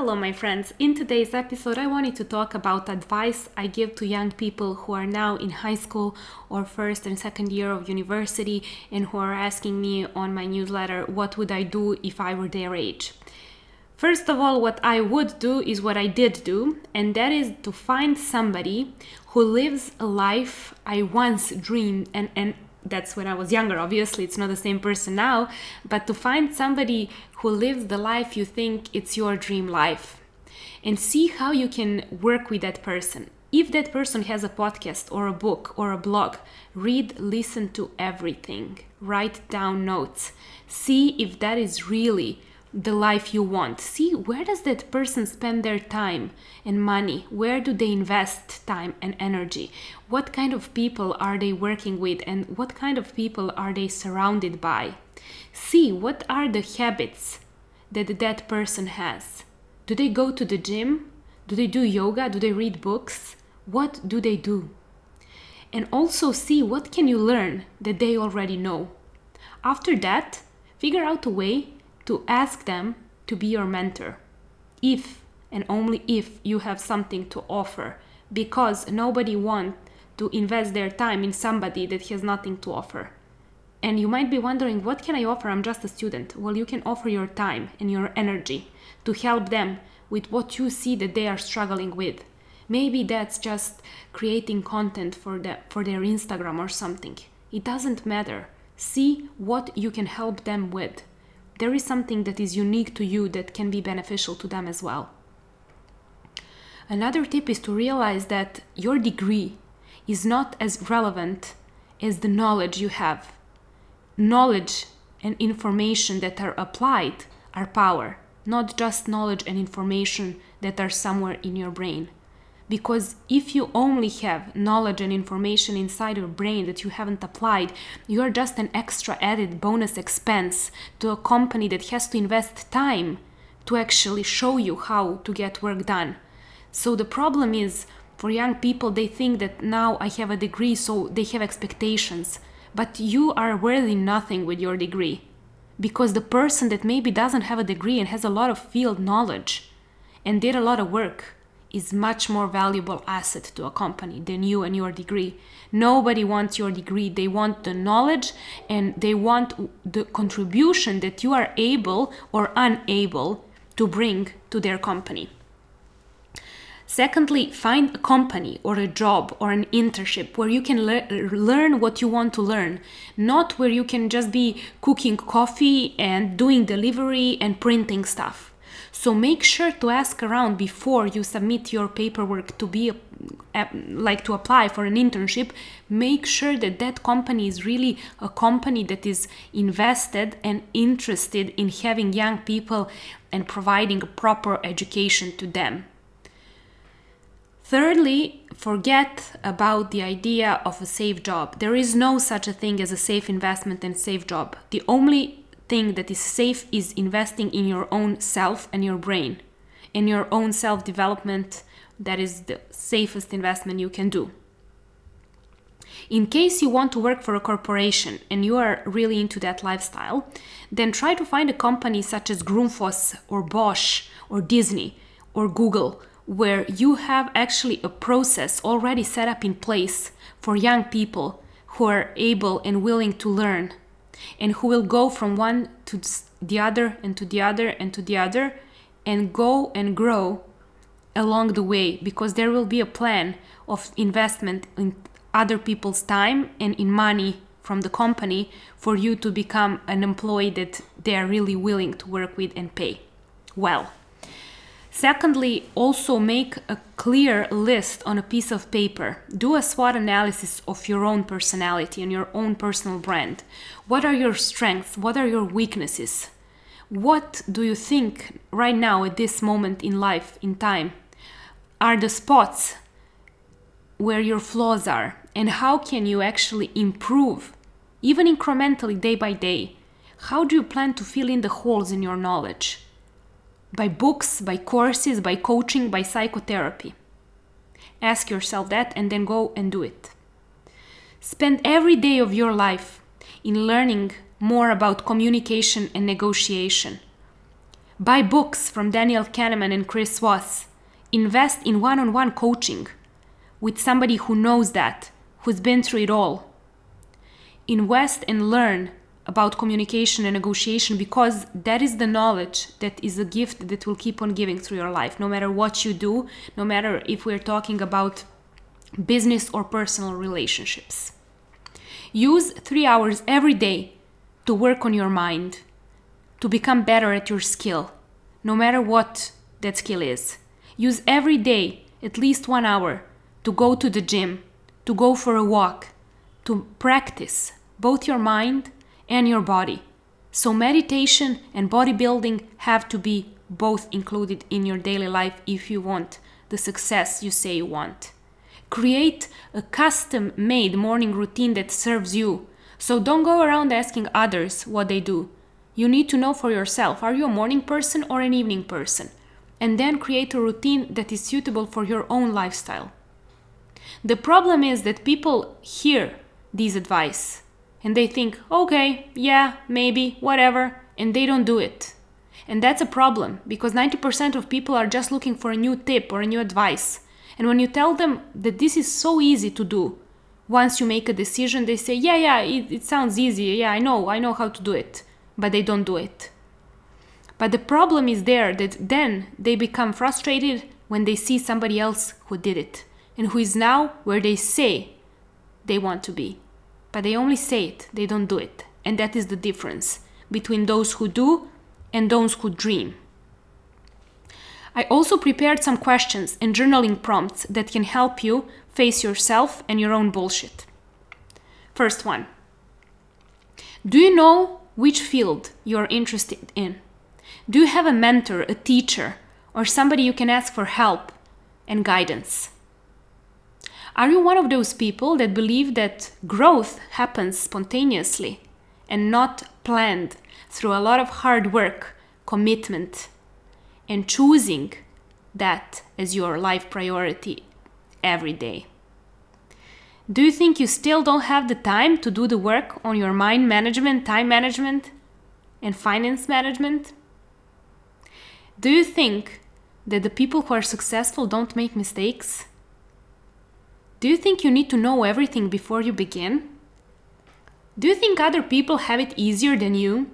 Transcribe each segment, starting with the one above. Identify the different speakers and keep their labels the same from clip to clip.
Speaker 1: Hello, my friends. In today's episode, I wanted to talk about advice I give to young people who are now in high school or first and second year of university and who are asking me on my newsletter, what would I do if I were their age? First of all, what I would do is what I did do, and that is to find somebody who lives a life I once dreamed and, and that's when I was younger. Obviously, it's not the same person now, but to find somebody who lives the life you think it's your dream life and see how you can work with that person. If that person has a podcast or a book or a blog, read, listen to everything, write down notes, see if that is really the life you want. See where does that person spend their time and money? Where do they invest time and energy? What kind of people are they working with and what kind of people are they surrounded by? See what are the habits that that person has? Do they go to the gym? Do they do yoga? Do they read books? What do they do? And also see what can you learn that they already know. After that figure out a way to ask them to be your mentor if and only if you have something to offer because nobody wants to invest their time in somebody that has nothing to offer. And you might be wondering what can i offer? I'm just a student. Well you can offer your time and your energy to help them with what you see that they are struggling with. Maybe that's just creating content for the, for their instagram or something. It doesn't matter. See what you can help them with there is something that is unique to you that can be beneficial to them as well. Another tip is to realize that your degree is not as relevant as the knowledge you have. Knowledge and information that are applied are power, not just knowledge and information that are somewhere in your brain. Because if you only have knowledge and information inside your brain that you haven't applied, you are just an extra added bonus expense to a company that has to invest time to actually show you how to get work done. So the problem is for young people, they think that now I have a degree, so they have expectations. But you are worthy nothing with your degree. Because the person that maybe doesn't have a degree and has a lot of field knowledge and did a lot of work is much more valuable asset to a company than you and your degree. Nobody wants your degree. They want the knowledge and they want the contribution that you are able or unable to bring to their company. Secondly, find a company or a job or an internship where you can le- learn what you want to learn, not where you can just be cooking coffee and doing delivery and printing stuff so make sure to ask around before you submit your paperwork to be a, like to apply for an internship. Make sure that that company is really a company that is invested and interested in having young people and providing a proper education to them. Thirdly, forget about the idea of a safe job. There is no such a thing as a safe investment and safe job. The only thing that is safe is investing in your own self and your brain. In your own self development, that is the safest investment you can do. In case you want to work for a corporation and you are really into that lifestyle, then try to find a company such as Grundfos or Bosch or Disney or Google where you have actually a process already set up in place for young people who are able and willing to learn and who will go from one to the other and to the other and to the other and go and grow along the way because there will be a plan of investment in other people's time and in money from the company for you to become an employee that they are really willing to work with and pay well. Secondly, also make a clear list on a piece of paper. Do a SWOT analysis of your own personality and your own personal brand. What are your strengths? What are your weaknesses? What do you think right now at this moment in life, in time, are the spots where your flaws are? And how can you actually improve, even incrementally, day by day? How do you plan to fill in the holes in your knowledge? By books, by courses, by coaching, by psychotherapy? Ask yourself that and then go and do it. Spend every day of your life in learning more about communication and negotiation. Buy books from Daniel Kahneman and Chris Voss. Invest in one on one coaching with somebody who knows that, who's been through it all. Invest and learn about communication and negotiation because that is the knowledge that is a gift that will keep on giving through your life, no matter what you do, no matter if we're talking about business or personal relationships. Use three hours every day to work on your mind, to become better at your skill, no matter what that skill is. Use every day at least one hour to go to the gym, to go for a walk, to practice both your mind and your body. So, meditation and bodybuilding have to be both included in your daily life if you want the success you say you want. Create a custom made morning routine that serves you. So, don't go around asking others what they do. You need to know for yourself are you a morning person or an evening person? And then create a routine that is suitable for your own lifestyle. The problem is that people hear these advice and they think, okay, yeah, maybe, whatever, and they don't do it. And that's a problem because 90% of people are just looking for a new tip or a new advice. And when you tell them that this is so easy to do, once you make a decision, they say, yeah, yeah, it, it sounds easy. Yeah, I know, I know how to do it. But they don't do it. But the problem is there that then they become frustrated when they see somebody else who did it and who is now where they say they want to be. But they only say it, they don't do it. And that is the difference between those who do and those who dream. I also prepared some questions and journaling prompts that can help you face yourself and your own bullshit. First one Do you know which field you're interested in? Do you have a mentor, a teacher, or somebody you can ask for help and guidance? Are you one of those people that believe that growth happens spontaneously and not planned through a lot of hard work, commitment, and choosing that as your life priority every day? Do you think you still don't have the time to do the work on your mind management, time management, and finance management? Do you think that the people who are successful don't make mistakes? Do you think you need to know everything before you begin? Do you think other people have it easier than you?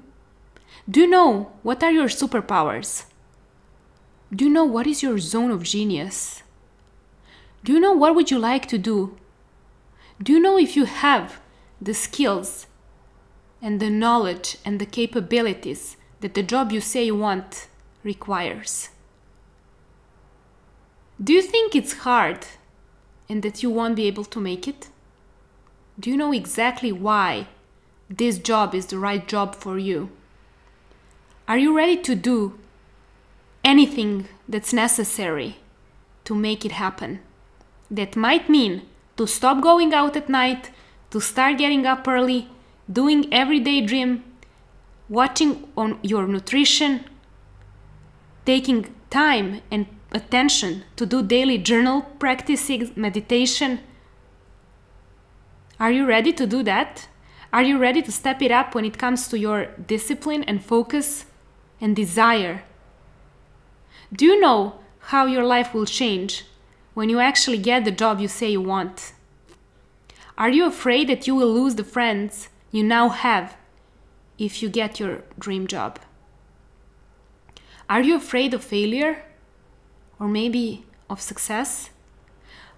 Speaker 1: Do you know what are your superpowers? Do you know what is your zone of genius? Do you know what would you like to do? Do you know if you have the skills and the knowledge and the capabilities that the job you say you want requires? Do you think it's hard and that you won't be able to make it? Do you know exactly why this job is the right job for you? Are you ready to do anything that's necessary to make it happen? That might mean to stop going out at night, to start getting up early, doing everyday dream, watching on your nutrition, taking time and attention to do daily journal practicing, meditation. Are you ready to do that? Are you ready to step it up when it comes to your discipline and focus and desire? Do you know how your life will change when you actually get the job you say you want? Are you afraid that you will lose the friends you now have if you get your dream job? Are you afraid of failure? Or maybe of success?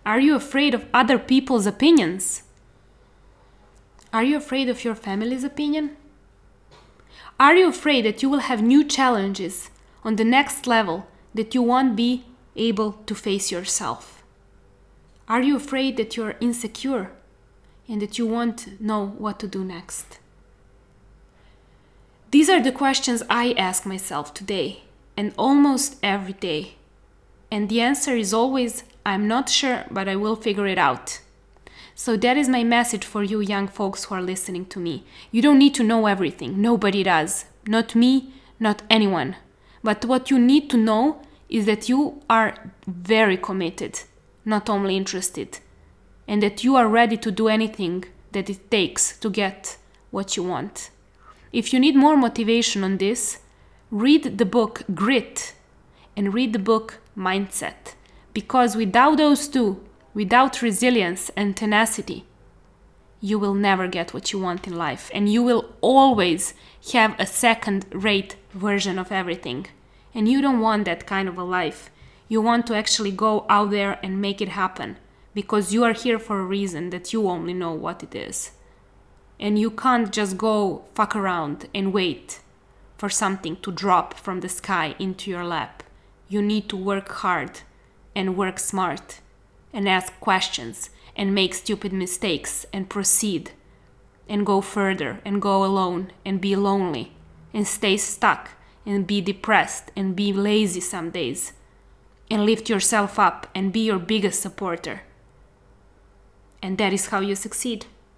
Speaker 1: Are you afraid of other people's opinions? Are you afraid of your family's opinion? Are you afraid that you will have new challenges on the next level that you won't be able to face yourself? Are you afraid that you're insecure and that you won't know what to do next? These are the questions I ask myself today and almost every day and the answer is always, I'm not sure, but I will figure it out. So that is my message for you young folks who are listening to me. You don't need to know everything. Nobody does. Not me, not anyone. But what you need to know is that you are very committed, not only interested, and that you are ready to do anything that it takes to get what you want. If you need more motivation on this, read the book Grit and read the book Mindset. Because without those two, without resilience and tenacity, you will never get what you want in life. And you will always have a second rate version of everything. And you don't want that kind of a life. You want to actually go out there and make it happen because you are here for a reason that you only know what it is. And you can't just go fuck around and wait for something to drop from the sky into your lap. You need to work hard and work smart and ask questions and make stupid mistakes and proceed and go further and go alone and be lonely and stay stuck and be depressed and be lazy some days and lift yourself up and be your biggest supporter. And that is how you succeed.